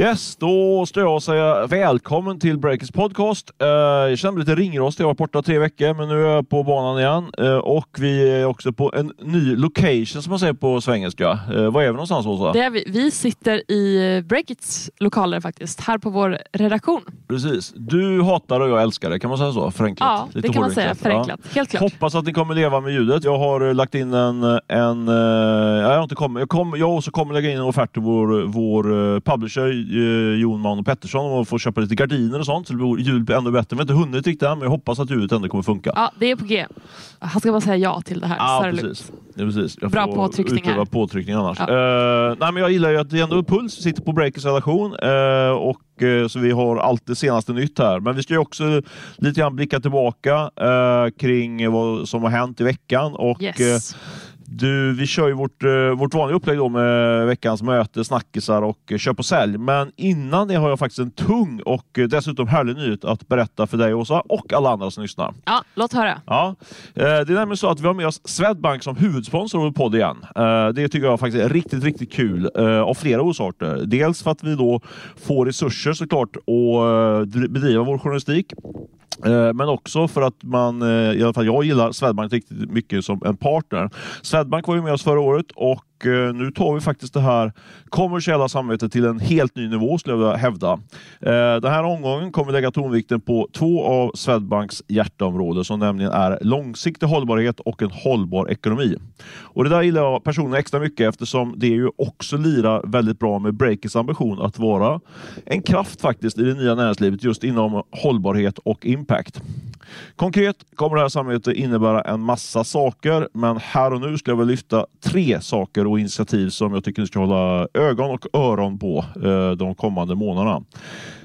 Yes, då står jag och säger välkommen till Breakers podcast. Uh, jag känner mig lite ringrostig, jag varit borta tre veckor, men nu är jag på banan igen. Uh, och vi är också på en ny location som man säger på svengelska. Uh, var är vi någonstans Åsa? Det är vi. vi sitter i Breakits lokaler faktiskt, här på vår redaktion. Precis. Du hatar och jag älskar det, kan man säga så? Förenklat? Ja, lite det kan man säga. Förenklat. Ja. Helt klart. Hoppas att ni kommer leva med ljudet. Jag har lagt in en... en jag har inte kommit. Jag, kom, jag också kommer lägga in en offert till vår, vår publisher eh, Jon Mano Pettersson och få köpa lite gardiner och sånt så ljudet blir ännu bättre. Vi har inte hunnit riktigt än, men jag hoppas att ljudet ändå kommer funka. Ja, det är på G. Han ska bara säga ja till det här. Ja, precis. Ja, precis. Jag Bra påtryckning utöva påtryckning annars. Ja. Uh, nej, men jag gillar ju att det ändå är Puls vi sitter på Breakers redaktion uh, och uh, så vi har allt det senaste nytt här. Men vi ska ju också lite grann blicka tillbaka kring vad som har hänt i veckan och yes. Du, vi kör ju vårt, eh, vårt vanliga upplägg då med veckans möte, snackisar och köp och sälj. Men innan det har jag faktiskt en tung och dessutom härlig nyhet att berätta för dig Åsa och alla andra som lyssnar. Ja, låt höra. Ja, eh, det är nämligen så att vi har med oss Swedbank som huvudsponsor av podd igen. Eh, det tycker jag faktiskt är riktigt, riktigt kul av flera orsaker. Dels för att vi då får resurser såklart att bedriva vår journalistik. Eh, men också för att man, eh, i alla fall jag gillar Swedbank riktigt mycket som en partner. Swedbank var ju med oss förra året och Eh, nu tar vi faktiskt det här kommersiella samarbetet till en helt ny nivå skulle jag vilja hävda. Eh, den här omgången kommer lägga tonvikten på två av Swedbanks hjärteområden som nämligen är långsiktig hållbarhet och en hållbar ekonomi. Och Det där gillar jag personligen extra mycket eftersom det ju också lirar väldigt bra med Breakers ambition att vara en kraft faktiskt i det nya näringslivet just inom hållbarhet och impact. Konkret kommer det här samarbetet innebära en massa saker, men här och nu skulle jag vilja lyfta tre saker och initiativ som jag tycker ni ska hålla ögon och öron på eh, de kommande månaderna.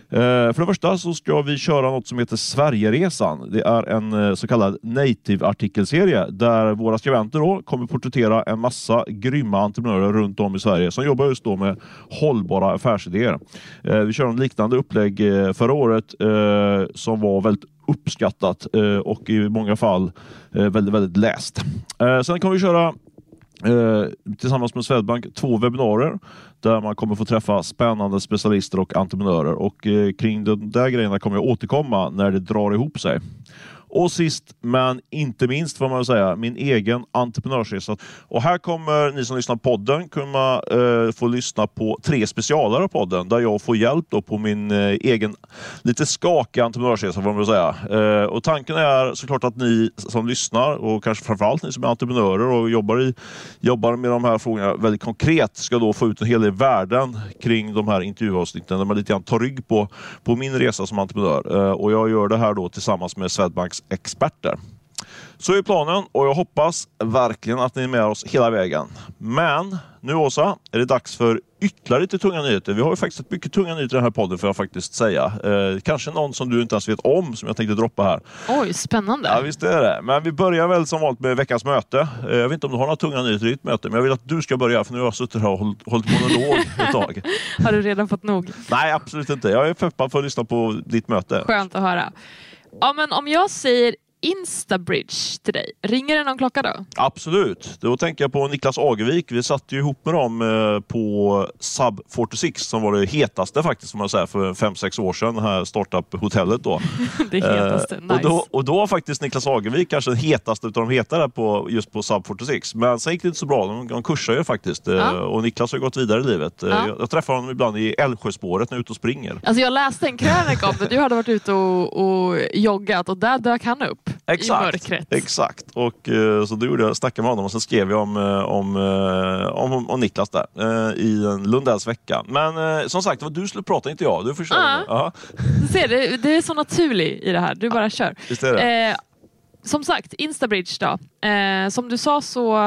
Eh, för det första så ska vi köra något som heter Sverigeresan. Det är en eh, så kallad native-artikelserie där våra skribenter då kommer porträttera en massa grymma entreprenörer runt om i Sverige som jobbar just då med hållbara affärsidéer. Vi körde en liknande upplägg förra året som var väldigt uppskattat och i många fall väldigt, väldigt läst. Sen kommer vi köra Eh, tillsammans med Swedbank två webbinarier där man kommer få träffa spännande specialister och entreprenörer. Och eh, kring de där grejerna kommer jag återkomma när det drar ihop sig. Och sist men inte minst får man säga, min egen entreprenörsresa. Och här kommer ni som lyssnar på podden kunna eh, få lyssna på tre specialare av podden där jag får hjälp då på min eh, egen lite skakiga entreprenörsresa får man säga. Eh, och tanken är såklart att ni som lyssnar och kanske framförallt ni som är entreprenörer och jobbar, i, jobbar med de här frågorna väldigt konkret ska då få ut en hel del värden kring de här intervjuavsnitten där man lite grann tar rygg på, på min resa som entreprenör. Eh, och jag gör det här då tillsammans med Swedbanks experter. Så är planen och jag hoppas verkligen att ni är med oss hela vägen. Men nu Åsa, är det dags för ytterligare lite tunga nyheter. Vi har ju faktiskt mycket tunga nyheter i den här podden får jag faktiskt säga. Eh, kanske någon som du inte ens vet om som jag tänkte droppa här. Oj, spännande. Ja, visst är det. Men vi börjar väl som vanligt med veckans möte. Eh, jag vet inte om du har några tunga nyheter i ditt möte, men jag vill att du ska börja för nu har jag suttit här och hållit, hållit monolog ett tag. har du redan fått nog? Nej, absolut inte. Jag är peppad för att lyssna på ditt möte. Skönt att höra. Ja, men om jag säger Instabridge till dig. Ringer det någon klocka då? Absolut. Då tänker jag på Niklas Agevik. Vi satt ju ihop med dem eh, på Sub 46 som var det hetaste faktiskt som man säger för 5-6 år sedan. Det här startup-hotellet då. det hetaste, nice. Och då, och då var faktiskt Niklas Agevik kanske den hetaste av de heta där på, just på Sub 46. Men sen gick det inte så bra. De, de kursar ju faktiskt. Eh, ja. Och Niklas har gått vidare i livet. Ja. Jag, jag, träffar honom ibland i Älvsjöspåret när jag är ute och springer. Alltså jag läste en krönika om det. Du hade varit ute och, och joggat och där dök han upp exakt, i mörkret. Exakt, och uh, så då gjorde jag, snackade med honom och sen skrev jag om, uh, om, uh, om, om, Niklas där i en Lundells vecka. Men som sagt, det var du skulle prata, inte jag. Du köra. Uh Du ser, det, det är så naturligt i det här. Du bara kör. Visst är det. som sagt, Instabridge då. Eh, som du sa så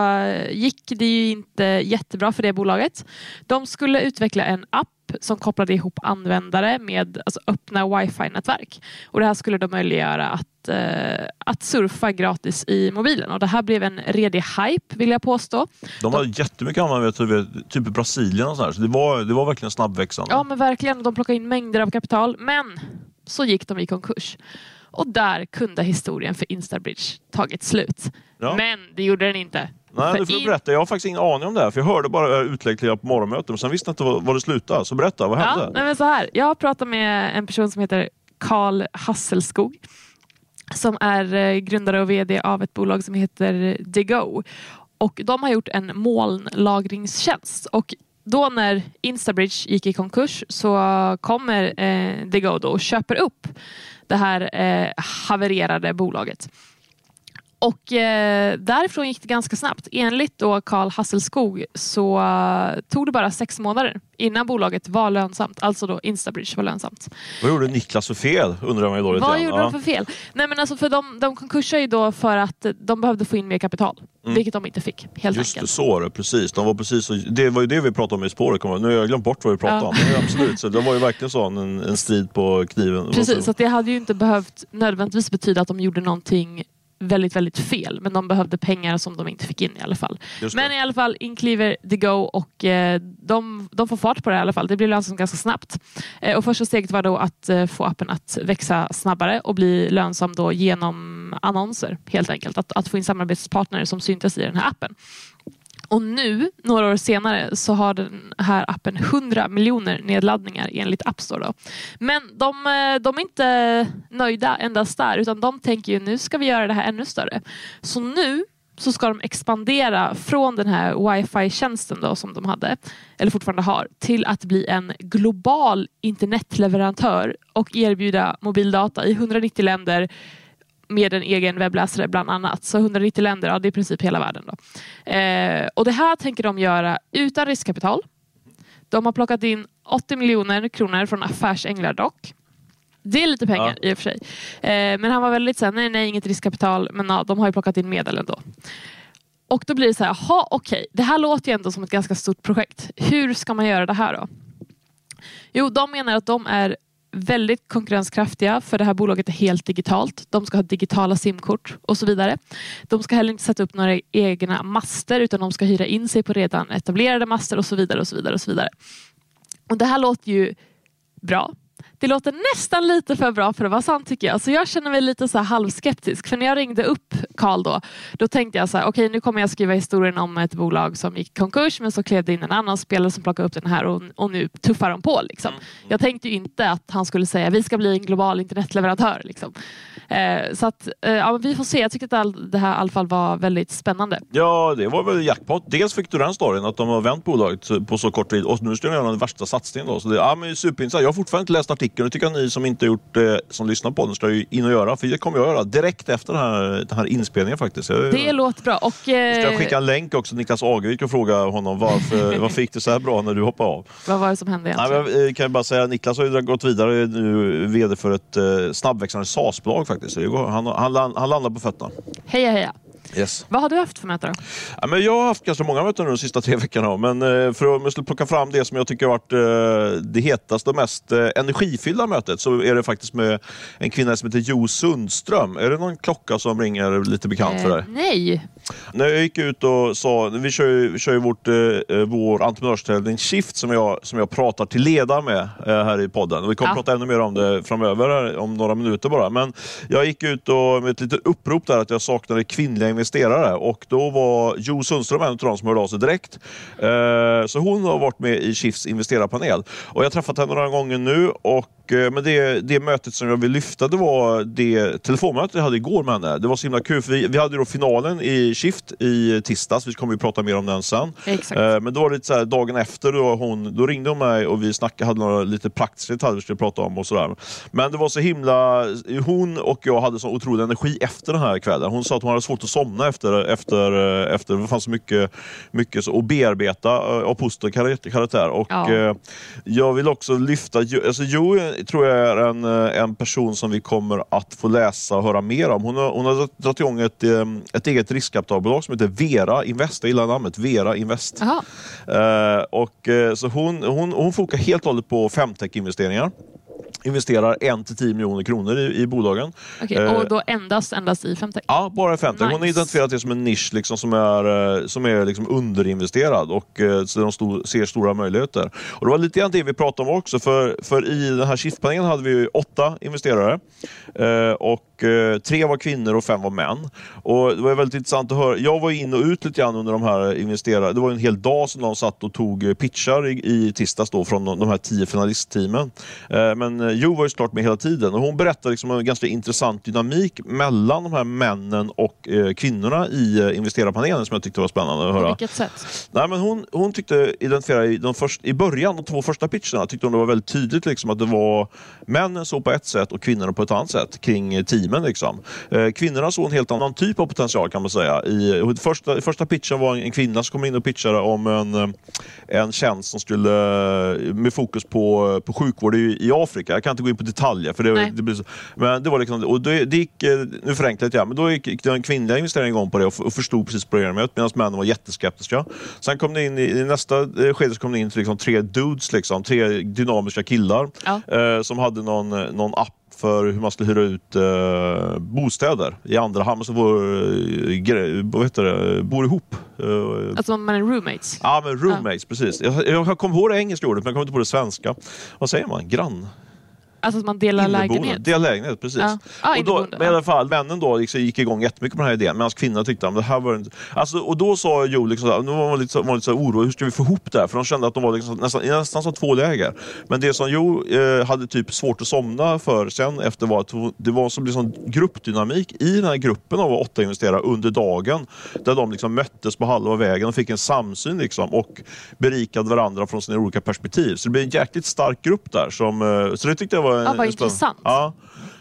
gick det ju inte jättebra för det bolaget. De skulle utveckla en app som kopplade ihop användare med alltså, öppna wifi-nätverk. Och det här skulle då möjliggöra att, eh, att surfa gratis i mobilen. Och det här blev en redig hype vill jag påstå. De har de, jättemycket användare, typ, typ i Brasilien och sådär. Så det var, det var verkligen snabbväxande. Ja men verkligen. De plockade in mängder av kapital. Men så gick de i konkurs. Och där kunde historien för Instabridge tagit slut. Ja. Men det gjorde den inte. Nej, du får in- berätta. Jag har faktiskt ingen aning om det här. För jag hörde bara utläggningar på morgonmötet, men sen visste jag inte vad det slutade. Så berätta, vad Ja, hände? nej men så här. Jag har pratat med en person som heter Karl Hasselskog som är eh, grundare och VD av ett bolag som heter DeGo. Och de har gjort en molnlagringstjänst. Och då när Instabridge gick i konkurs så kommer eh, DeGo då och köper upp det här eh, havererade bolaget. Och eh, därifrån gick det ganska snabbt. Enligt då Karl Hasselskog så eh, tog det bara sex månader innan bolaget var lönsamt. Alltså då Instabridge var lönsamt. Vad gjorde Niklas för fel, undrar man ju då lite Vad gjorde Ja. de för fel? Nej, men alltså för de, de konkursade ju då för att de behövde få in mer kapital. Vilket de inte fick helt Mm. Just enkelt. så var det. Precis. De var precis så, det var ju det vi pratade om i spåret. Nu har jag glömt bort vad vi pratade Ja. om. Men absolut, så det var ju verkligen så, en, en strid på kniven. Precis, så det hade ju inte behövt nödvändigtvis betyda att de gjorde någonting väldigt, väldigt fel. Men de behövde pengar som de inte fick in i alla fall. Men i alla fall, in kliver The Go och eh, de, de får fart på det i alla fall. Det blir lönsamt ganska snabbt. Eh, och första steget var då att eh, få appen att växa snabbare och bli lönsam då genom annonser helt enkelt. Att, att få in samarbetspartner som syntes i den här appen. Och nu, några år senare, så har den här appen 100 miljoner nedladdningar enligt App Store. Då. Men de, eh, de är inte nöjda endast där, utan de tänker ju nu ska vi göra det här ännu större. Så nu så ska de expandera från den här wifi-tjänsten då som de hade, eller fortfarande har, till att bli en global internetleverantör och erbjuda mobildata i 190 länder med en egen webbläsare bland annat. Så 190 länder, ja, det är i princip hela världen. Då. Eh, och Det här tänker de göra utan riskkapital. De har plockat in 80 miljoner kronor från affärsänglar dock. Det är lite pengar i och för sig. Eh, men han var väldigt såhär, nej nej inget riskkapital, men ja, de har ju plockat in medel ändå. Och då blir det så här, jaha okej, det här låter ju ändå som ett ganska stort projekt. Hur ska man göra det här då? Jo, de menar att de är väldigt konkurrenskraftiga för det här bolaget är helt digitalt. De ska ha digitala simkort och så vidare. De ska heller inte sätta upp några egna master utan de ska hyra in sig på redan etablerade master och så vidare. och så vidare och så vidare. Och Det här låter ju bra. Det låter nästan lite för bra för att vara sant tycker jag. Så jag känner mig lite så halvskeptisk. För när jag ringde upp Karl då, då tänkte jag så här, okej nu kommer jag skriva historien om ett bolag som gick konkurs men så klev det in en annan spelare som plockade upp den här och, och nu tuffar de på. Liksom. Jag tänkte ju inte att han skulle säga vi ska bli en global internetleverantör. Liksom. Eh, så att, eh, ja, vi får se. Jag tyckte att all, det här i alla fall var väldigt spännande. Ja, det var väl jackpot. Dels fick du den storyn att de har vänt bolaget på så kort tid och nu ska de göra den värsta satsningen. Då. Så det, ja, men superintressant. Jag har fortfarande inte läst artikeln och tycker att ni som inte gjort det, som lyssnar på den, ska ju in och göra. För det kommer jag göra direkt efter den här, den här inspelningen faktiskt. Jag, Det låter bra. Och, ska jag eh, skicka en länk också till Niklas Agevik och fråga honom varför, varför gick det så här bra när du hoppade av? vad var det som hände Nej, egentligen? men jag kan bara säga att Niklas har ju gått vidare nu, VD för ett eh, snabbväxande SaaS-bolag faktiskt. Det Han, han, han landar på fötterna. Heja heja. Yes. Vad har du haft för möte då? Ja, men jag har haft ganska många möten nu de sista tre veckorna. Men eh, för att jag skulle plocka fram det som jag tycker har varit eh, det hetaste och mest eh, energifyllda mötet så är det faktiskt med en kvinna som heter Jo Sundström. Är det någon klocka som ringer lite bekant för dig? Eh, nej. När jag gick ut och sa, vi kör ju, vi kör ju vårt, eh, eh, vår entreprenörstävling Shift som jag, som jag pratar till ledare med eh, här i podden. Och vi kommer Ja. prata ännu mer om det framöver, här, om några minuter bara. Men jag gick ut och, med ett litet upprop där att jag saknade kvinnliga investerare och då var Jo Sundström en av de som hörde av sig direkt. Eh, så hon har varit med i Shifts investerarpanel. Och jag har träffat henne några gånger nu och eh, men det, det mötet som jag vill lyfta det var det telefonmötet jag hade igår med henne. Det var så himla kul för vi, vi hade då finalen i Shift i tisdags. Vi kommer ju prata mer om den sen. Exakt. Eh, Men då var det lite så här, dagen efter, då, hon, då ringde hon mig och vi snackade, hade några lite praktiska detaljer vi skulle prata om och sådär. Men det var så himla, hon och jag hade så otrolig energi efter den här kvällen. Hon sa att hon hade svårt att somna efter, efter, eh, efter det fanns så mycket, mycket så, att bearbeta av positiv kar- karaktär. Och, Ja. jag vill också lyfta, alltså Jo är- tror jag är en, eh, en person som vi kommer att få läsa och höra mer om. Hon har, hon har dragit igång ett, eh, ett eget riskkapitalbolag som heter Vera Invest. Jag gillar namnet, Vera Invest. Jaha. Eh, och, eh, så hon, hon, hon fokar helt och hållet på femtech-investeringar. Investerar 1-10 miljoner kronor i, i bolagen. Okej, Eh, Och då endast, endast i femtech? Ja, bara i femtech. Hon har Nice. identifierat det som en nisch liksom, som är, eh, som är liksom underinvesterad och eh, så de sto- ser stora möjligheter. Och Det var lite grann det vi pratade om också, för, för i den här shiftpanelen hade vi ju åtta investerare. Och och eh, tre var kvinnor och fem var män. Och Det var väldigt intressant att höra. Jag var in och ut lite grann under de här investerare. Det var en hel dag som de satt och tog eh, pitchar i, i tisdags då från de, de här tio finalistteamen. Eh, men Jo var ju såklart med hela tiden och hon berättade liksom en ganska intressant dynamik mellan de här männen och eh, kvinnorna i investerarpanelen som jag tyckte var spännande att På höra. vilket sätt? Nej, men hon, hon tyckte identifiera i, de först, i början, de två första pitcherna, tyckte hon det var väldigt tydligt liksom, att det var männen såg på ett sätt och kvinnorna på ett annat sätt kring eh, teamen. Liksom. Eh, kvinnorna såg en helt annan typ av potential kan man säga. I, första, första pitchen var en kvinna som kom in och pitchade om en, eh, en tjänst som skulle eh, med fokus på, på sjukvård i, i Afrika. Jag kan inte gå in på detaljer för det, det blir så, men det var liksom, och det, det gick, nu förenklat jag, men då gick, gick den kvinnliga investeraren igång på det och, och förstod precis programmet medan männen var jätteskeptiska. Sen kom det in i, i nästa skede så kom det in till liksom, tre dudes, liksom, tre dynamiska killar Ja. eh, som hade någon, någon app för hur man skulle hyra ut eh, bostäder i andra hand. Så var, eh, vad heter det, bor ihop. Eh, Alltså man är roommates. Ja, men roommates, precis. Jag, jag kom ihåg det engelska ordet, men jag kommer inte på det svenska. Vad säger man? Grann? Alltså att man delar Inneboende. lägenhet. Dela lägenhet, precis. Ja. Ja, och då, men i alla fall, männen då liksom gick igång jättemycket på den här idén medan kvinnorna tyckte att det här var inte... Alltså, och då sa Joe, liksom, här, nu var man lite, var lite så här orolig, hur ska vi få ihop det här? För de kände att de var liksom, nästan, nästan som två läger. Men det som Joe eh, hade typ svårt att somna för sen efter var att det var som liksom gruppdynamik i den här gruppen av åtta investerare under dagen. Där de liksom möttes på halva vägen och fick en samsyn liksom, och berikade varandra från sina olika perspektiv. Så det blev en jäkligt stark grupp där. Som, eh, så det tyckte jag var en, Ja, vad en intressant. Ja.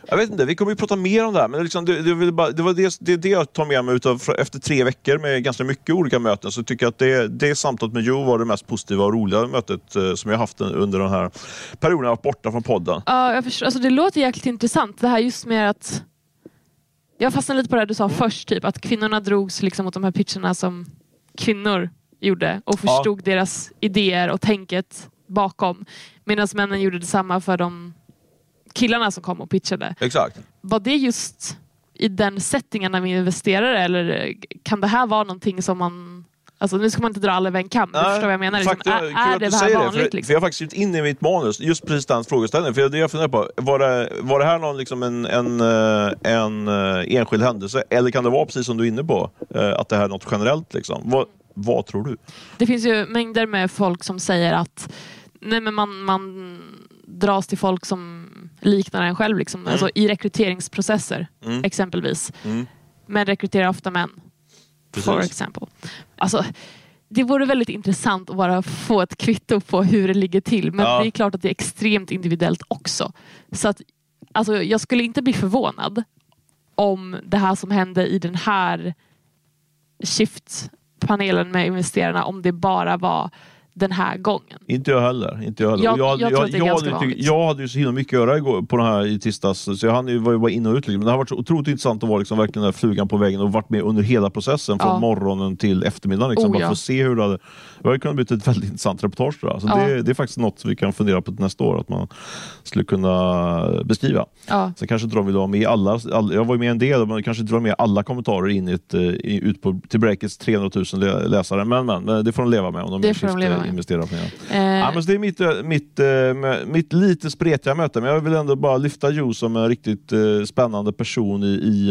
Jag vet inte, vi kommer ju prata mer om det här, men liksom, det, det, bara, det var det, det, det jag tar med mig utav, efter tre veckor med ganska mycket olika möten. Så tycker jag att det, det samtalet med Joe var det mest positiva och roliga mötet eh, som jag haft under den här perioden jag varit borta från podden. Ja, jag förstår. Alltså, det låter jäkligt intressant. Det här just med att... Jag fastnade lite på det du sa först, typ, att kvinnorna drogs liksom mot de här pitcherna som kvinnor gjorde och förstod deras idéer och tänket bakom. Medan männen gjorde detsamma för de killarna som kom och pitchade. Exakt. Var det just i den settingen när vi investerare eller kan det här vara någonting som man Alltså nu ska man inte dra alla över en kam, du förstår vad jag menar. Liksom, kul är, är det här vanligt? Det, för, liksom? för jag har faktiskt skrivit in i mitt manus just precis den frågeställningen. För det jag funderar på, var det, var det här någon, liksom en, en, eh, en eh, enskild händelse? Eller kan det vara precis som du är inne på, eh, att det här är något generellt? Liksom? Vad, vad tror du? Det finns ju mängder med folk som säger att nej, men man, man dras till folk som liknar en själv. Liksom. Alltså, I rekryteringsprocesser Mm. exempelvis. Mm. Men rekryterar ofta män. For example. Alltså, det vore väldigt intressant att bara få ett kvitto på hur det ligger till. Men Ja. det är klart att det är extremt individuellt också. Så att, alltså, jag skulle inte bli förvånad om det här som hände i den här shift-panelen med investerarna, om det bara var den här gången. Inte jag heller. Inte jag, heller. Jag- jag, jag jag, jag, vanligt. jag hade ju så himla mycket att göra igår, på den här i tisdags, så jag hann ju- var ju bara in och ut. Liksom. Men det har varit så otroligt intressant att vara liksom, verkligen den där flugan på väggen och varit med under hela processen från Ja. morgonen till eftermiddagen. Liksom, Oh, ja. för att se hur det hade... Det hade kunnat bli ett väldigt intressant reportage. Så Ja. det, det är faktiskt något vi kan fundera på nästa år, att man skulle kunna beskriva. Ja. Sen kanske inte de vill ha med alla, all, jag var ju med en del, men kanske inte dra med alla kommentarer in i ett, eh, ut på, till Breakits 300 000 lä- läsare. Men, men, men det får de leva med om de Det är med. investerarpanelen. Eh, Ja, men så det är mitt, eh, mitt, eh, mitt lite spretiga möte, men jag vill ändå bara lyfta Jo som en riktigt eh, spännande person i, i,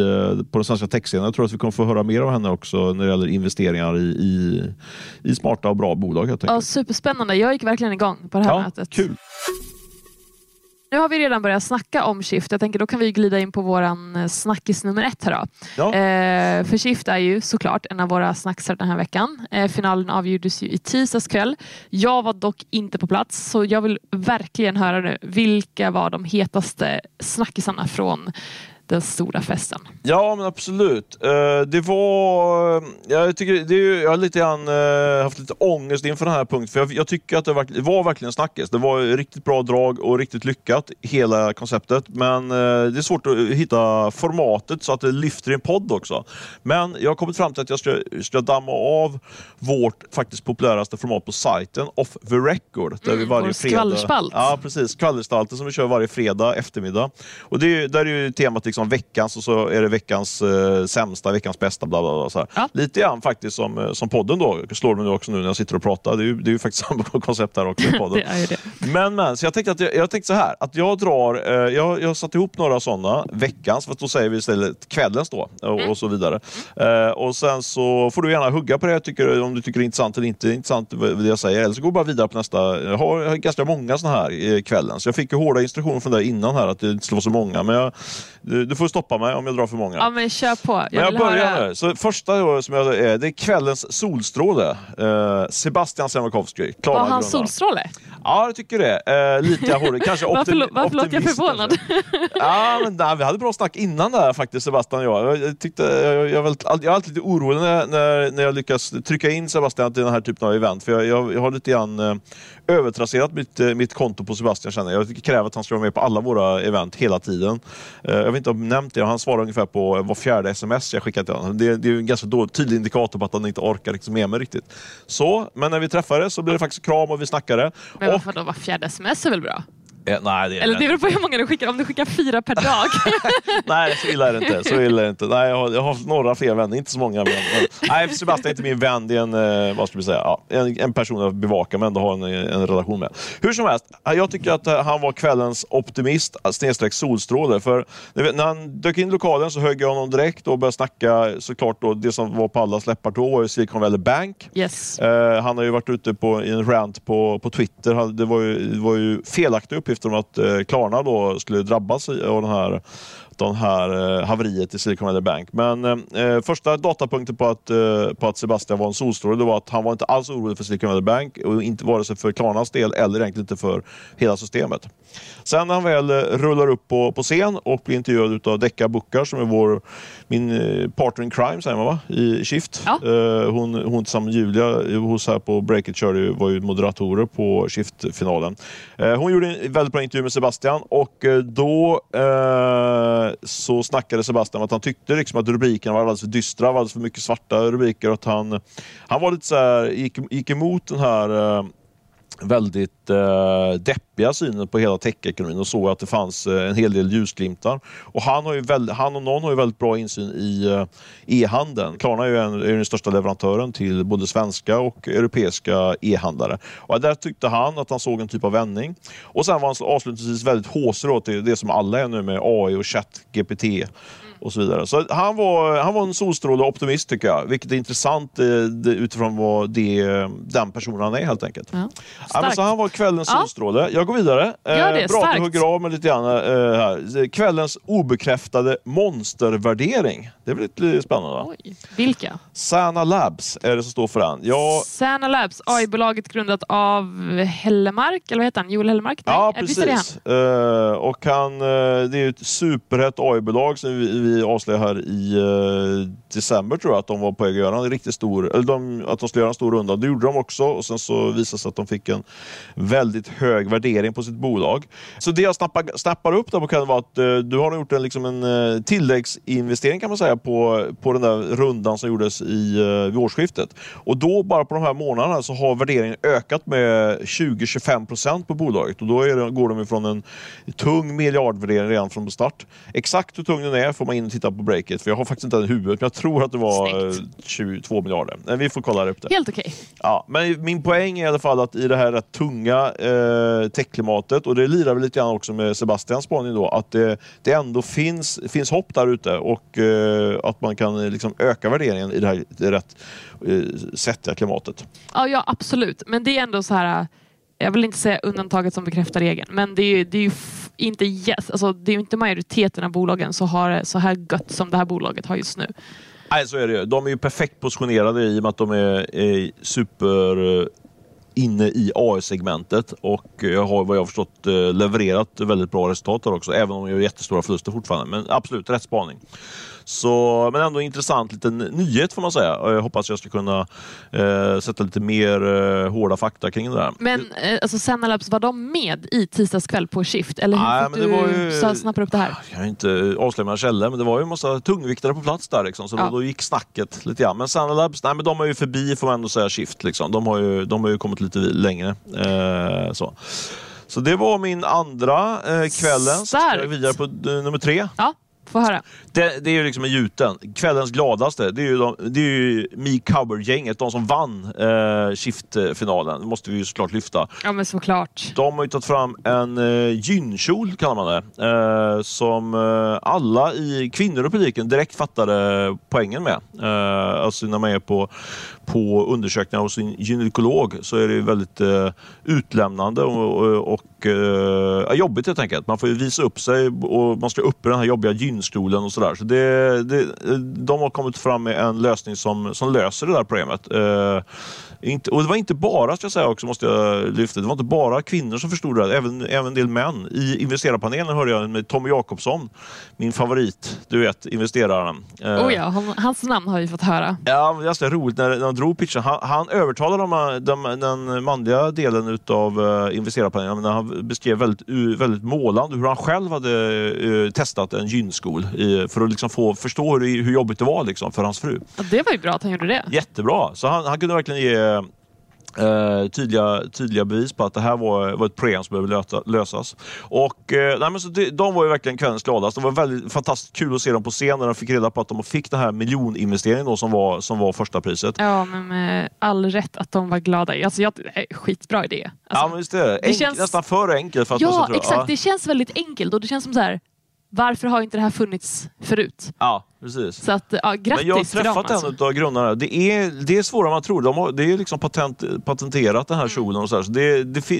på den svenska techscenen. Jag tror att vi kommer få höra mer av henne också när det gäller investeringar i, i, i smarta och bra bolag. Helt ja, superspännande. Jag gick verkligen igång på det här Ja, mötet. kul. Nu har vi redan börjat snacka om Shift. Jag tänker då kan vi glida in på våran eh, snackis nummer ett här då. Ja. Eh, för Shift är ju såklart en av våra snacksar den här veckan. Eh, finalen avgjordes ju i tisdags kväll. Jag var dock inte på plats så jag vill verkligen höra nu. Vilka var de hetaste snackisarna från den stora festen? Ja, men absolut. Eh, det var... Jag, tycker, det är, jag har lite grann, eh, haft lite ångest inför den här punkten. För jag, jag tycker att det, verkl- det var verkligen snackis. Det var riktigt bra drag och riktigt lyckat, hela konceptet. Men eh, det är svårt att hitta formatet så att det lyfter i en podd också. Men jag har kommit fram till att jag ska, ska damma av vårt faktiskt populäraste format på sajten, Off the Record. Där Mm, vi varje fredag... skvallerspalt. Ja, precis. Skvallerspalten som vi kör varje fredag eftermiddag. Och det, är- där är ju temat liksom veckans och så är det veckans eh, sämsta, veckans bästa. Bla, bla, bla, så. Ja. Lite grann faktiskt som, eh, som podden då, slår mig nu också nu när jag sitter och pratar. Det är ju, det är ju faktiskt samma koncept här också i podden. Det det. Men, men, så jag tänkte, att jag, jag tänkte så här, att jag drar, eh, jag, jag har satt ihop några sådana, veckans, för då säger vi istället kvällens då, och, och så vidare. Eh, och sen så får du gärna hugga på det, tycker, om du tycker det är intressant eller inte intressant vad det jag säger, eller så går bara vidare på nästa. Jag har, ganska många sådana här i kvällen, så jag fick ju hårda instruktioner från dig innan här, att det inte skulle vara så många, men jag, du, får stoppa mig om jag drar för många. Ja, men kör på. Jag, Men jag börjar höra. nu. Så första då, som jag, är, det är kvällens solstråle. Eh, Sebastian Siemiatkowski. Var han grundaren. solstråle? Ja, jag tycker det. Eh, lite hård. Kanske Varför, optimi- lå- varför låter jag förvånad? Ja, men nej, vi hade bra snack innan där faktiskt, Sebastian och jag. Jag, tyckte, jag, jag, är väldigt, jag är alltid lite orolig när, när, när jag lyckas trycka in Sebastian till den här typen av event. För jag, jag, jag har lite grann eh, övertrasserat mitt, eh, mitt konto på Sebastian känner jag. Jag kräver att han ska vara med på alla våra event hela tiden. Eh, jag vet inte om jag nämnt det, han svarar ungefär på var fjärde sms jag skickat till honom. Det, det är en ganska dålig, tydlig indikator på att han inte orkar liksom med mig riktigt. Så, men när vi träffades så blev det faktiskt kram och vi snackade. Men och, varför då? Var fjärde sms är väl bra? Eh, nej, det är Eller det beror på hur många du skickar. Om du skickar fyra per dag. Nej, så illa är det inte. Så illa är det inte. Nej, jag, har, jag har några fler vänner, inte så många. Men, nej, Sebastian är inte min vän. Det är en, eh, vad ska vi säga, ja, en, en person jag bevakar men ändå har en, en relation med. Hur som helst, jag tycker att eh, han var kvällens optimist, snedstreck solstråle. För när han dök in i lokalen så högg jag honom direkt och började snacka såklart då, det som var på allas läppar då var ju Silicon Valley Bank. Yes. Eh, han har ju varit ute på, i en rant på, på Twitter. Det var ju, det var ju felaktiga uppgifter om att eh, Klarna då skulle drabbas av den här, den här eh, haveriet i Silicon Valley Bank. Men eh, första datapunkten på att, eh, på att Sebastian var en solstråle det var att han var inte alls orolig för Silicon Valley Bank och inte vare sig för Klarnas del eller egentligen inte för hela systemet. Sen när han väl eh, rullar upp på, på scen och blir intervjuad av Decca Buckar som är vår, min eh, partner in crime säger man va? i Shift. Ja. Eh, hon, hon tillsammans med Julia hos här på Breakit körde var ju moderatorer på Shift-finalen. Eh, hon gjorde en väldigt bra intervju med Sebastian och eh, då eh, så snackade Sebastian om att han tyckte liksom att rubrikerna var alldeles för dystra, var alldeles för mycket svarta rubriker. Att han, han var lite så här, gick, gick emot den här eh, väldigt eh, deppiga synen på hela tech-ekonomin och såg att det fanns eh, en hel del ljusglimtar. Och han, har ju väl, han och någon har ju väldigt bra insyn i eh, e-handeln. Klarna är ju, en, är den största leverantören till både svenska och europeiska e-handlare. Och där tyckte han att han såg en typ av vändning. Och sen var han avslutningsvis väldigt håsig till det som alla är nu med AI och chat, GPT. Mm och så vidare. Så han var, han var en solstråle optimist tycker jag, vilket är intressant eh, utifrån vad det, den personen han är helt enkelt. Ja. Ja, men så han var kvällens Ja. solstråle. Jag går vidare. Eh, Gör det, bra att starkt. du hugger av mig lite grann eh, här. Kvällens obekräftade monstervärdering. Det blir lite spännande? Oj. Vilka? Sana Labs är det som står för den. Ja, Sana Labs, AI-bolaget grundat av Hellemark, eller vad heter han? Joel Hellemark? Nej, Ja, eh, visst är det han? precis. Eh, och han, eh, det är ett superhett AI-bolag som vi, vi avslöjade här i eh, december tror jag att de var på väg att göra en riktigt stor, eller de, att de skulle göra en stor runda. Det gjorde de också och sen så visade det sig att de fick en väldigt hög värdering på sitt bolag. Så det jag snappar, snappar upp där på kan vara att eh, du har gjort en, liksom en eh, tilläggsinvestering kan man säga på, på den där rundan som gjordes i, eh, vid årsskiftet. Och då bara på de här månaderna så har värderingen ökat med 20-25 procent på bolaget och då är det, går de ifrån en tung miljardvärdering redan från start. Exakt hur tung den är får man in och titta på breaket för jag har faktiskt inte den huvudet men jag tror att det var eh, Snyggt. 22 miljarder. Men vi får kolla upp det. Helt okej. Ja, men min poäng är i alla fall att i det här rätt tunga eh, techklimatet, och det lirar väl lite grann också med Sebastians spaning då, att det, det ändå finns, finns hopp där ute och eh, att man kan eh, liksom öka värderingen i det här det rätt eh, sättiga klimatet. Ja, ja, absolut. Men det är ändå så här, jag vill inte säga undantaget som bekräftar regeln, men det är ju, det är ju inte yes, alltså, det är inte majoriteten av bolagen som har det så här gött som det här bolaget har just nu. Nej, så är det ju. De är ju perfekt positionerade i och med att de är, är super eh, inne i AI-segmentet och eh, jag har vad jag förstått eh, levererat väldigt bra resultat där också, även om de gör jättestora förluster fortfarande. Men absolut, rätt spaning. Så, men ändå intressant liten nyhet får man säga. Jag hoppas jag ska kunna eh, sätta lite mer eh, hårda fakta kring det där. Men eh, alltså, Senalabs, var de med i tisdags kväll på Shift? Eller hur Nej, fick du ju- så snappar upp det här? Jag kan inte avslöja några källor, men det var ju en massa tungviktare på plats där. Liksom, så Ja. då, då gick snacket lite grann. Men Sanalabs, nej men de är ju förbi får man ändå säga Shift. Liksom. De, har ju, de har ju kommit lite längre. Eh, så. så det var min andra eh, kvällen. Så ska jag vidare på eh, nummer tre. Ja, Få höra. Det, det är ju liksom i gjuten. Kvällens gladaste, det är ju, de, det är ju Me Cover-gänget, de som vann eh, Shift-finalen. Det måste vi ju såklart lyfta. Ja, men såklart. De har ju tagit fram en eh, gynkjol, kallar man det, eh, som eh, alla i kvinnor i publiken direkt fattade poängen med. Eh, alltså när man är på, på undersökningar hos en gynekolog så är det väldigt eh, utlämnande och, och, eh, jobbigt helt enkelt. Man får ju visa upp sig och man ska upp i den här jobbiga gynstolen och sådär. Så det, det, de har kommit fram med en lösning som, som löser det där problemet. Eh, inte, och det var inte bara, ska jag säga också, måste jag lyfta, det var inte bara kvinnor som förstod det här, även, även en del män. I investerarpanelen hörde jag med Tommy Jakobsson, min favorit, du vet, investeraren. Eh, Oh ja, han, hans namn har vi fått höra. Ja, det är roligt när, när de drog pitchen. Han, han övertalade de, de, den manliga delen utav uh, investerarpanelen när han beskrev väldigt, väldigt målande hur han själv hade uh, testat en gynskol för att liksom få förstå hur, hur jobbigt det var liksom, för hans fru. Ja, det var ju bra att han gjorde det. Jättebra! Så han, han kunde verkligen ge Uh, tydliga, tydliga bevis på att det här var, var ett problem som behöver löta, lösas. Och, uh, nej, men så det, de var ju verkligen kvällens gladaste. Det var väldigt fantastiskt kul att se dem på scen när de fick reda på att de fick den här miljoninvesteringen då, som, var, som var första priset. Ja, men med all rätt att de var glada. Alltså, jag, skitbra idé. Alltså, ja, men är det. det Enk, känns- Nästan för enkelt för att ja exakt. Ja, Det känns väldigt enkelt och det känns som så här. Varför har inte det här funnits förut? ja, precis. Så att, ja, grattis Men jag har till dem. träffat Alltså. en av grundarna. Det är, det är svårare än man tror. De har, det är liksom patent, patenterat den här Mm. kjolen. Och så, här. så det, det,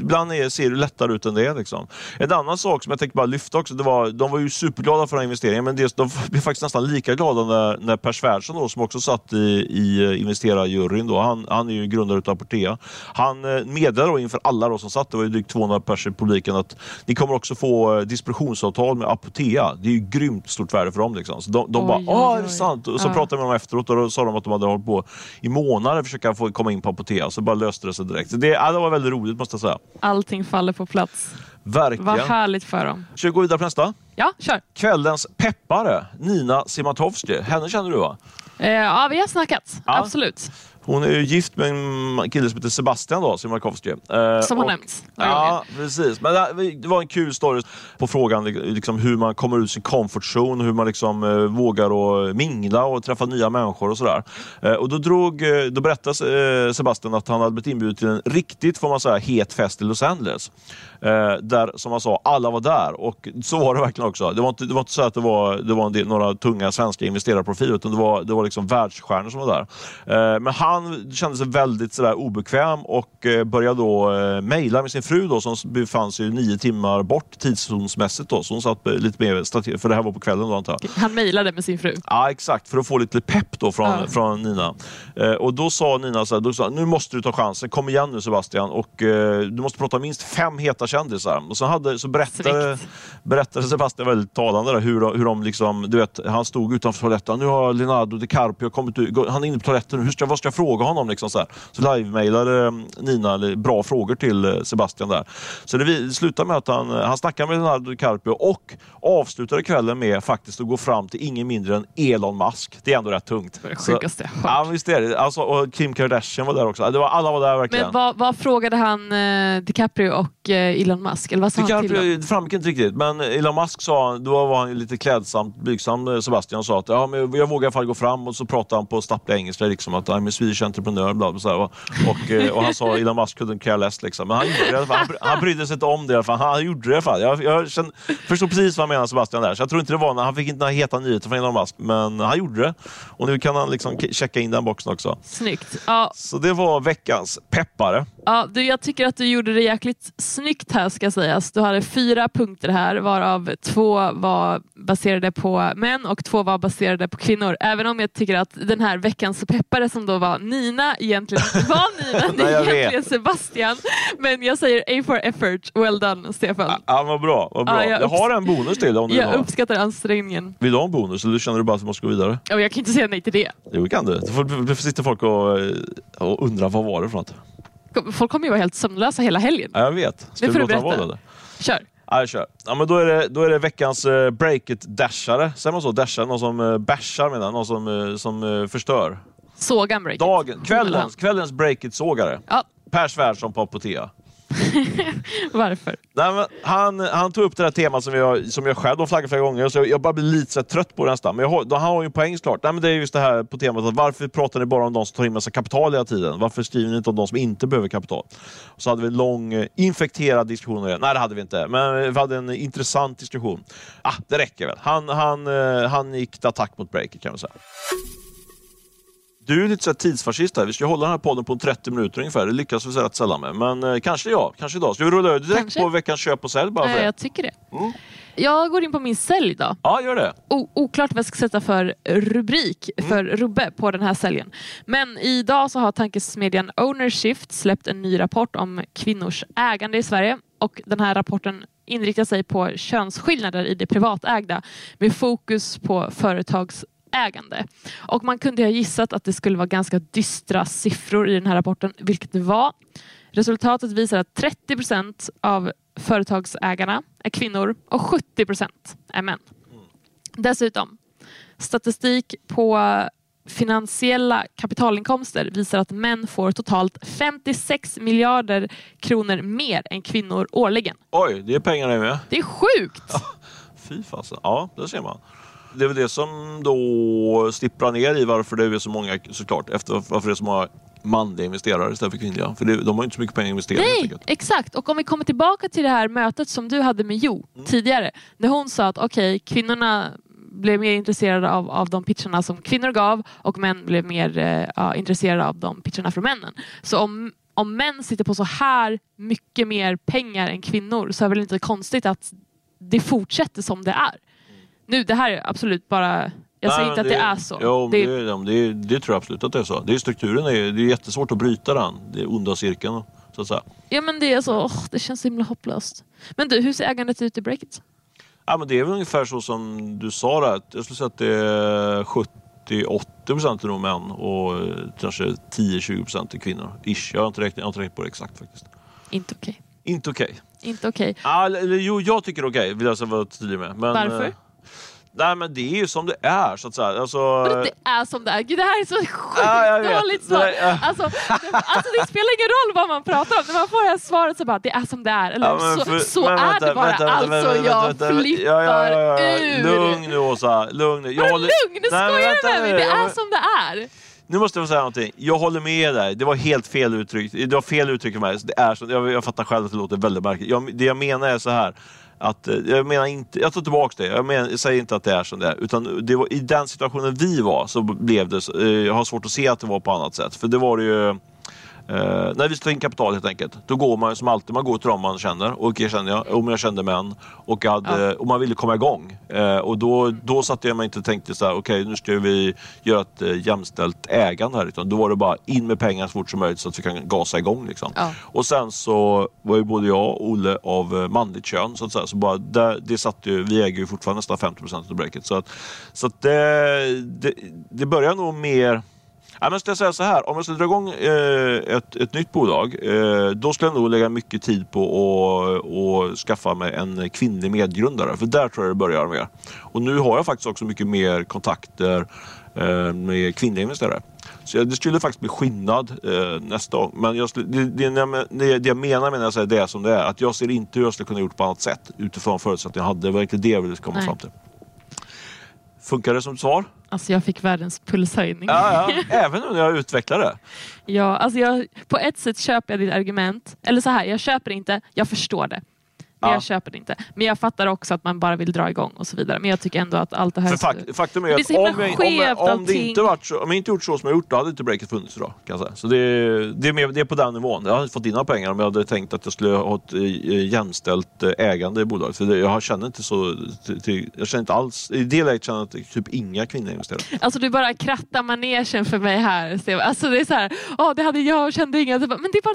ibland är, ser det lättare ut än det. Liksom. En annan sak som jag tänkte bara lyfta också. Det var, de var ju superglada för den här investeringen men det, de blev faktiskt nästan lika glada när, när Per Svärdson då, som också satt i, i investerarjuryn. Då, han, han är ju grundare utav Aportea. Han eh, meddelade då inför alla då som satt, det var ju drygt 200 personer i publiken, att ni kommer också få eh, distributionsavtal med Apotea. Det är ju grymt stort värde för dem. Liksom. Så de, de Oj, bara, åh, är det sant? Och så Ja. pratade vi med dem efteråt och då sa de att de hade hållit på i månader att försöka få komma in på Apotea. Så bara löste det sig direkt. Det, ja, det var väldigt roligt måste jag säga. Allting faller på plats. Verkligen. Vad härligt för dem. Ska vi gå vidare på nästa? Ja, kör. Kvällens peppare, Nina Simatovsky. Henne känner du va? Eh, ja, vi har snackat. Ja. Absolut. Hon är ju gift med en kille som heter Sebastian då, Simakovsky. Eh, Som har nämnts Ja, precis. Men det- var en kul story på frågan liksom, hur man kommer ut sin comfort zone, hur man liksom, eh, vågar och mingla och träffa nya människor och sådär. Eh, och då, drog, eh, då berättade eh, Sebastian att han hade blivit inbjuden till en riktigt, får man säga, het fest i Los Angeles. Eh, där, som han sa, alla var där. Och så var det verkligen också. Det var inte, det var inte så att det var, det var del, några tunga svenska investerarprofiler, utan det var, det var liksom världsstjärnor som var där. Men han kände sig väldigt sådär obekväm och eh, började då eh, mejla med sin fru då, som befann sig nio timmar bort tidszonsmässigt. Då, så hon satt eh, lite mer strategiskt, för det här var på kvällen då antar jag. Han mejlade med sin fru. Ja exakt, för att få lite pepp då från, Ja. från Nina. Eh, och då sa Nina så här, då sa, nu måste du ta chansen, kom igen nu Sebastian och eh, du måste prata minst fem heta kändisar. Och så, hade, så berättade, berättade Sebastian väldigt talande där, hur, hur de liksom, du vet, han stod utanför toaletten, nu har Leonardo DiCaprio kommit ut, han är inne på toaletten, hur ska, vad ska jag fråga honom? Liksom så här. så live-mailade eh, Nina bra frågor till eh, Sebastian där. Så det slutade med att han, han snackade med Leonardo DiCaprio och avslutade kvällen med faktiskt att gå fram till ingen mindre än Elon Musk. Det är ändå rätt tungt. Det sjukaste jag hört. Ja, visst är det. Alltså, och Kim Kardashian var där också. Det var, alla var där verkligen. Men vad, vad frågade han eh, DiCaprio och eh, Elon Musk? Eller vad sa han till dem? DiCaprio, det framgick inte riktigt, men Elon Musk sa, då var han lite klädsamt blygsam, eh, Sebastian sa att ja, men jag vågar i alla fall gå fram och så pratade han på stapplig engelska liksom att I'm a Swedish entrepreneur, bla, bla, så här, och, eh, och han sa Elon Musk couldn't care less liksom. Men han gjorde det. Han, han brydde sig inte om det i alla fall. Han gjorde det i alla fall. Jag, jag kände, förstod precis vad han menade Sebastian där, så jag tror inte det var, han fick inte några heta nyheter från Elon Musk, men han gjorde det. Och nu kan han liksom checka in den boxen också. Snyggt. Ja, Så det var veckans peppare. Ja, du, jag tycker att du gjorde det jäkligt snyggt här ska sägas. Du hade fyra punkter här varav två var baserade på män och två var baserade på kvinnor. Även om jag tycker att den här veckans peppare som då var Nina egentligen inte var Nina, det är egentligen Sebastian. Men jag säger A for effort, well done Stefan. Ja, vad bra. Vad bra. Ja, jag jag har en bonus till om du vill Jag ha. uppskattar ansträngningen. Vill du ha en bonus eller känner du bara att du måste gå vidare? Och jag kan inte säga nej till det. Jo, det kan du. Då får- då sitter folk och, eh, och undrar vad var det för något. Folk kommer ju vara helt sömnlösa hela helgen. Ja, jag vet. Ska får du låta berätta. Kör. Ja, jag kör. Ja, men då, är det, då är det veckans uh, break it-dashare. Säger man så? Dashare? Någon som uh, bashar menar. Någon som, eh, som eh, förstör. Sågan break it. Dagen, kvällens, kvällens break it-sågare. Ja, Per Svärdson på Apotea. Varför? Nej, men han, han tog upp det här temat som jag, som jag själv har flaggat flera gånger, så jag bara blir lite så trött på det nästan. Men jag han har ju en poäng såklart. Nej, men det är just det här på temat att varför pratar ni bara om de som tar in massa kapital hela tiden? Varför skriver ni inte om de som inte behöver kapital? Och så hade vi en lång eh, infekterad diskussion om det. Nej, det hade vi inte. Men vi hade en intressant diskussion. Ah, det räcker väl. Han, han, eh, han gick till attack mot breaker kan man säga. Du är lite så tidsfascist här. Vi ska hålla den här podden på 30 minuter ungefär. Det lyckas vi rätt sällan med. Men eh, kanske jag, kanske idag. Ska vi rulla över direkt Kanske. på veckans köp och sälj bara för det? jag tycker det. Mm. Jag går in på min sälj då. Ja, gör det. O- oklart vad jag ska sätta för rubrik för Rubbe på den här säljen. Men idag så har tankesmedjan Ownershift släppt en ny rapport om kvinnors ägande i Sverige. Och den här rapporten inriktar sig på könsskillnader i det privatägda med fokus på företagsägande. Och man kunde ha gissat att det skulle vara ganska dystra siffror i den här rapporten, vilket det var. Resultatet visar att 30 procent av företagsägarna är kvinnor och 70 procent är män. Dessutom, statistik på finansiella kapitalinkomster visar att män får totalt 56 miljarder kronor mer än kvinnor årligen. Oj, det är pengar det med. Det är sjukt! Fy fasen. Ja, det ser man. Det är väl det som då stipprar ner i varför det är så många, såklart, efter varför det är så många manliga investerare istället för kvinnliga. För det, de har ju inte så mycket pengar att investera Nej, exakt. Och om vi kommer tillbaka till det här mötet som du hade med Jo tidigare. När hon sa att okej, kvinnorna blev mer intresserade av, av de pitcherna som kvinnor gav och män blev mer eh, intresserade av de pitcherna från männen. Så om, om män sitter på så här mycket mer pengar än kvinnor så är det väl inte konstigt att det fortsätter som det är. Nu, det här är absolut bara jag säger inte att det är så. Jo, det, det, det, det, det tror jag absolut att det är så. Det är strukturen, är, det är jättesvårt att bryta den. Det är onda cirkeln, så att säga. ja, men det, är så, åh, det känns så himla hopplöst. Men du, hur ser ägandet ut i Breakit? Ja, men det är väl ungefär så som du sa där. Jag skulle säga att det är 70-80 procent är nog män och eh, kanske 10-20 procent är kvinnor. Ish. Jag har inte räknat, jag har inte räknat på det exakt faktiskt. Inte okej. Inte okej. Inte okej. Eller, eller, jo, jag tycker okej, vill jag vara tydlig med. Men, Varför? Nej, men det är ju som det är, så att säga. Alltså, det är som det är. Gud, det här är så sjukt Ja, dåligt Det svar. där- ja. Alltså, det, alltså, det spelar ingen roll vad man pratar om. När man får det här svaret så bara, det är som det är. Eller Ja, så, för- så är vänta, det bara. vänta, vänta, alltså jag flippar Ja, ur. Lugn nu Åsa, lugn nu. Jag håller- lugn? Men Skojar du med mig? nu. Det är som det är. Nu måste jag få säga någonting. Jag håller med dig. Det var helt fel uttryck. Det var fel uttryck för mig. Det är så, jag, jag fattar själv att det låter väldigt märkligt. Jag, det jag menar är så här. Att, eh, jag menar inte, jag tar tillbaka det. Jag, menar, jag säger inte att det är som det är. Utan det var, i den situationen vi var så blev det eh, Jag har svårt att se att det var på annat sätt. För det var det ju Eh, när vi tar in kapital helt enkelt, då går man som alltid, man går till dem man känner. Och jag kände jag, om jag kände män. Och, hade, Ja. och man ville komma igång. Eh, och då, då satte jag mig inte och tänkte så här, okej nu ska vi göra ett eh, jämställt ägande här. Utan då var det bara in med pengar så fort som möjligt så att vi kan gasa igång. Liksom. Ja. Och sen så var ju både jag och Olle av eh, manligt kön. Så att säga. Så bara, det, det satt ju, vi äger ju fortfarande nästan 50% av breaket. Så, att, så att det, det, det börjar nog mer Ja, men ska jag säga så här, om jag skulle dra igång eh, ett, ett nytt bolag, eh, då skulle jag nog lägga mycket tid på att och skaffa mig en kvinnlig medgrundare. För där tror jag det börjar mer. Och nu har jag faktiskt också mycket mer kontakter eh, med kvinnliga investerare. Så det skulle faktiskt bli skillnad eh, nästa gång. Men jag det, det, det, jag menar med när jag säger det som det är, att jag ser inte hur jag skulle kunna gjort på annat sätt utifrån förutsättningar jag hade. Det var verkligen det jag ville komma Nej. fram till. Funkar det som svar? Alltså jag fick världens pulshöjning. Ja, ja. Även när jag utvecklar det. Ja, alltså jag, på ett sätt köper jag ditt argument. Eller så här, jag köper inte, jag förstår det. Men Ja. jag köper det inte. Men jag fattar också att man bara vill dra igång och så vidare. Men jag tycker ändå att allt det här... För fak- faktum är Det är att om, jag, om, jag, om, det inte varit så, om jag inte gjort så som jag gjort, då hade inte breaket funnits idag. Kan jag säga. Så det, det, är mer, det är på den nivån. Jag hade inte fått dina pengar om jag hade tänkt att jag skulle ha ett eh, jämställt eh, ägande i bolaget. För det, jag känner inte så... Till, till, jag känner inte alls... I det läget känner jag att typ inga kvinnor investerar. Alltså du bara krattar manegen för mig här. Alltså det är så här, åh, det hade jag och kände inga. Men det är bara,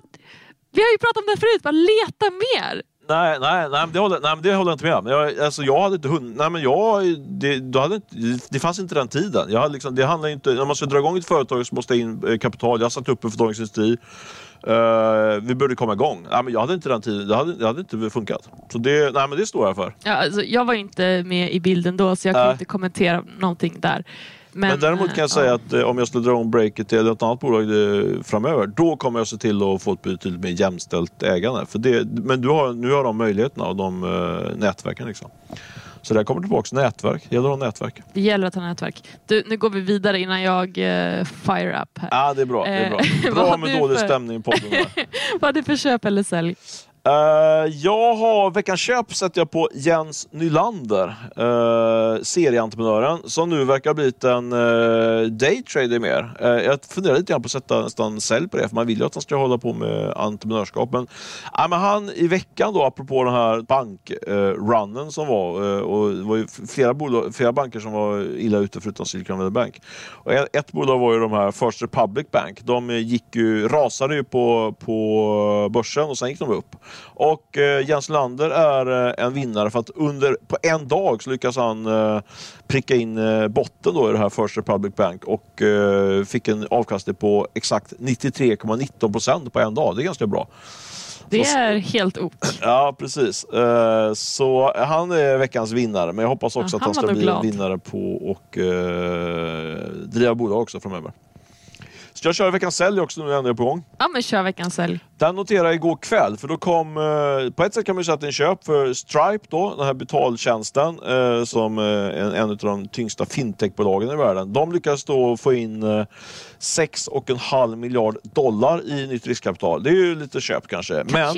vi har ju pratat om det förut, bara leta mer. Nej, nej, nej, det håller, nej det håller jag inte med om. Jag, alltså, jag hade inte hunnit... Nej, men jag, det, då hade inte, det fanns inte den tiden. Jag hade liksom, det handlar inte, när man ska dra igång ett företag så måste jag in eh, kapital. Jag satt upp en för Dagens Industri. Eh, vi började komma igång. Nej, men jag hade inte den tiden. Det hade, det hade inte funkat. Så det, nej, men det står jag för. Ja, alltså, jag var inte med i bilden då så jag kan Nej. inte kommentera någonting där. Men, Men däremot kan jag säga ja. att eh, om jag skulle dra om breaket till ett annat bolag eh, framöver, då kommer jag se till att få ett betydligt mer jämställt ägande. För det, men du har, nu har de möjligheterna och de uh, nätverken. Liksom. Så där kommer tillbaka nätverk. Gäller att ha nätverk. Det gäller att ha nätverk. Du, nu går vi vidare innan jag uh, fire up här. Ja, ah, det är bra. Det är bra, Eh, bra med dålig för- stämning i podden. Vad är det för köp eller sälj? Eh, jag har veckans köp sätter jag på Jens Nylander, uh, serieentreprenören som nu verkar ha blivit en eh, uh, daytrader mer. Uh, jag funderar lite grann på att sätta nästan sälj på det, för man vill ju att han ska hålla på med entreprenörskap. Men, uh, men han i veckan då, apropå den här bankrunnen som var, och det var ju flera, bolag, flera banker som var illa ute förutom Silicon Valley Bank. Och ett, ett bolag var ju de här First Republic Bank. De gick ju, rasade ju på, på börsen och sen gick de upp. Och eh, Jens Lander är eh, en vinnare för att under, på en dag så lyckas han eh, pricka in eh, botten då i det här First Republic Bank och eh, fick en avkastning på exakt 93,19 procent på en dag. Det är ganska bra. Det är helt ok. Ja, precis. Eh, Så han är veckans vinnare, men jag hoppas också Ja, att han han ska bli glad. vinnare på och driva bolag också framöver. Så jag kör veckans sälj också nu när jag ändå är på gång. Ja, men kör veckans sälj. Den noterade jag igår kväll, för då kom... eh, På ett sätt kan man ju säga att det är en köp för Stripe, då, den här betaltjänsten, eh, som eh, en, en av de tyngsta fintechbolagen i världen. De lyckades då få in eh, 6,5 miljard dollar i nytt riskkapital. Det är ju lite köp kanske. Men!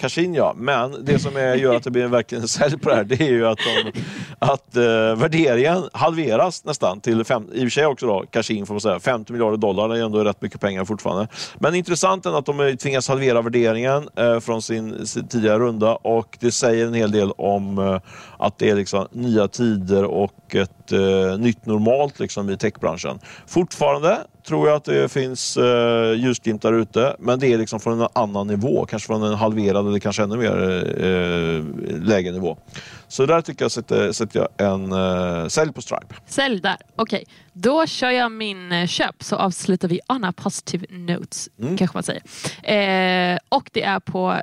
Cashin ja, men det som är, gör att det blir en verkligen sälj på det här det är ju att, de, att eh, värderingen halveras nästan till, fem, i och för sig också då, Cashin får man säga, 50 miljarder dollar, det är ändå rätt mycket pengar fortfarande. Men intressant är att de tvingas halvera värderingen eh, från sin, sin tidigare runda och det säger en hel del om eh, att det är liksom nya tider och ett eh, nytt normalt liksom, i techbranschen. Fortfarande tror jag att det finns eh, ljusglimtar ute, men det är liksom från en annan nivå. Kanske från en halverad eller kanske ännu mer eh, lägre nivå. Så där tycker jag sätter, sätter jag en eh, sälj på Stripe. Sälj där. Okej, då kör jag min eh, köp så avslutar vi on a positive notes. Mm. Kanske man säger. Eh, och det är på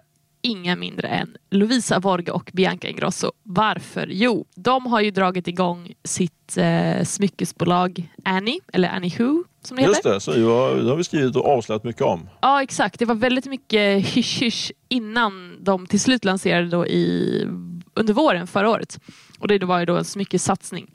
inga mindre än Lovisa Vorge och Bianca Ingrosso. Varför? Jo, de har ju dragit igång sitt eh, smyckesbolag Annie, eller Annie Who som det heter. Just det, så det har, det har vi skrivit och avslöjat mycket om. Ja exakt, det var väldigt mycket hysch-hysch innan de till slut lanserade då i, under våren förra året. Och det var ju då en smyckesatsning.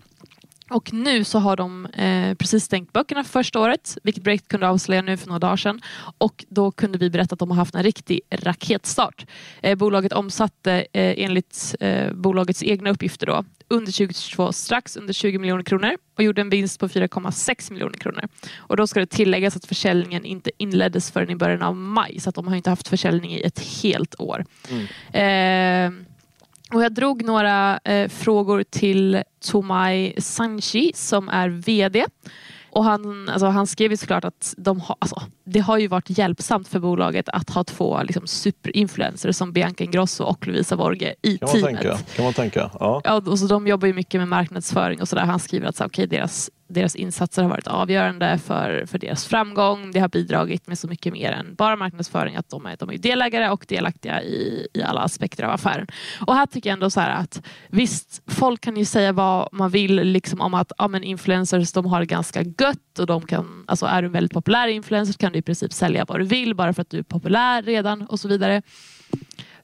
Och nu så har de eh, precis stängt böckerna för första året, vilket Break kunde avslöja nu för några dagar sedan. Och då kunde vi berätta att de har haft en riktig raketstart. Eh, bolaget omsatte eh, enligt eh, bolagets egna uppgifter då, under 2022 strax under 20 miljoner kronor och gjorde en vinst på 4,6 miljoner kronor. Och då ska det tilläggas att försäljningen inte inleddes förrän i början av maj så att de har inte haft försäljning i ett helt år. Eh, och jag drog några eh, frågor till Tomai Sanchi som är VD. Och han, alltså, han skrev ju såklart att de har alltså, det har ju varit hjälpsamt för bolaget att ha två liksom, superinfluencers som Bianca Ingrosso och Lovisa Vorge i Kan man teamet. tänka. Kan man tänka. Ja. Ja, och så de jobbar ju mycket med marknadsföring och sådär. Han skriver att så, okay, deras, deras insatser har varit avgörande för, för deras framgång. Det har bidragit med så mycket mer än bara marknadsföring. Att de är, de är delägare och delaktiga i, i alla aspekter av affären. Och här tycker jag ändå så här att visst, folk kan ju säga vad man vill liksom om att ja, men influencers de har det ganska gött och de kan, alltså är du en väldigt populär influencer kan du i princip sälja vad du vill bara för att du är populär redan och så vidare.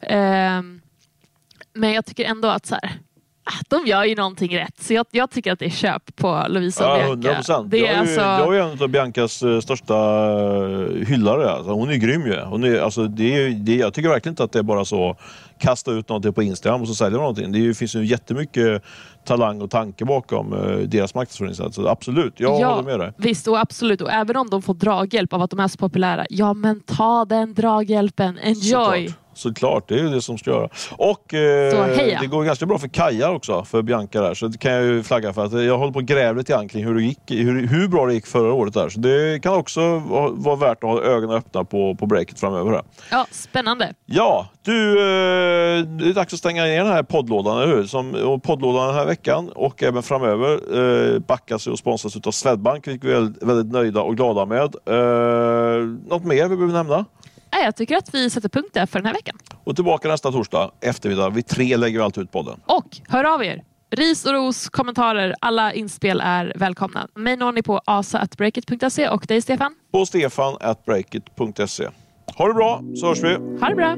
Eh, men jag tycker ändå att så här, de gör ju någonting rätt. Så jag, jag tycker att det är köp på Lovisa och Ja, Bianca. 100 procent. Det Jag, är är ju- alltså, jag är en av Biancas eh, största eh, hyllare. Alltså, hon är grym ju. Hon är, alltså, det är, det, jag tycker verkligen inte att det är bara så kasta ut någonting på Instagram och så säljer de någonting. Det är, ju- finns ju jättemycket talang och tanke bakom eh, deras marknadsföringsinsats. Så Absolut, jag Ja. håller med dig. Visst, och absolut. Och även om de får draghjälp av att de är så populära, ja men ta den draghjälpen. Enjoy! Såklart. Såklart, det är ju det som ska göra. Och eh, det går ganska bra för Kaja också, för Bianca där. Så det kan jag ju flagga för. att Jag håller på att gräva lite grann kring hur, det gick, hur, hur bra det gick förra året där. Så det kan också vara vara värt att ha ögonen öppna på, på breaket framöver. Här. Ja, spännande. Ja, du, eh, det är dags att stänga ner den här poddlådan, eller hur? Som, och poddlådan den här veckan och även framöver eh, backas och sponsras av Swedbank, vilket vi är väldigt, väldigt nöjda och glada med. Eh, något mer vi behöver nämna? Jag tycker att vi sätter punkt där för den här veckan. Och tillbaka nästa torsdag eftermiddag. Vid tre lägger vi alltid ut podden. Och hör av er! ris och ros, kommentarer, alla inspel är välkomna. Mig når ni på asa.breakit.se och dig Stefan? På stefan.breakit.se. Ha det bra så hörs vi. Ha det bra!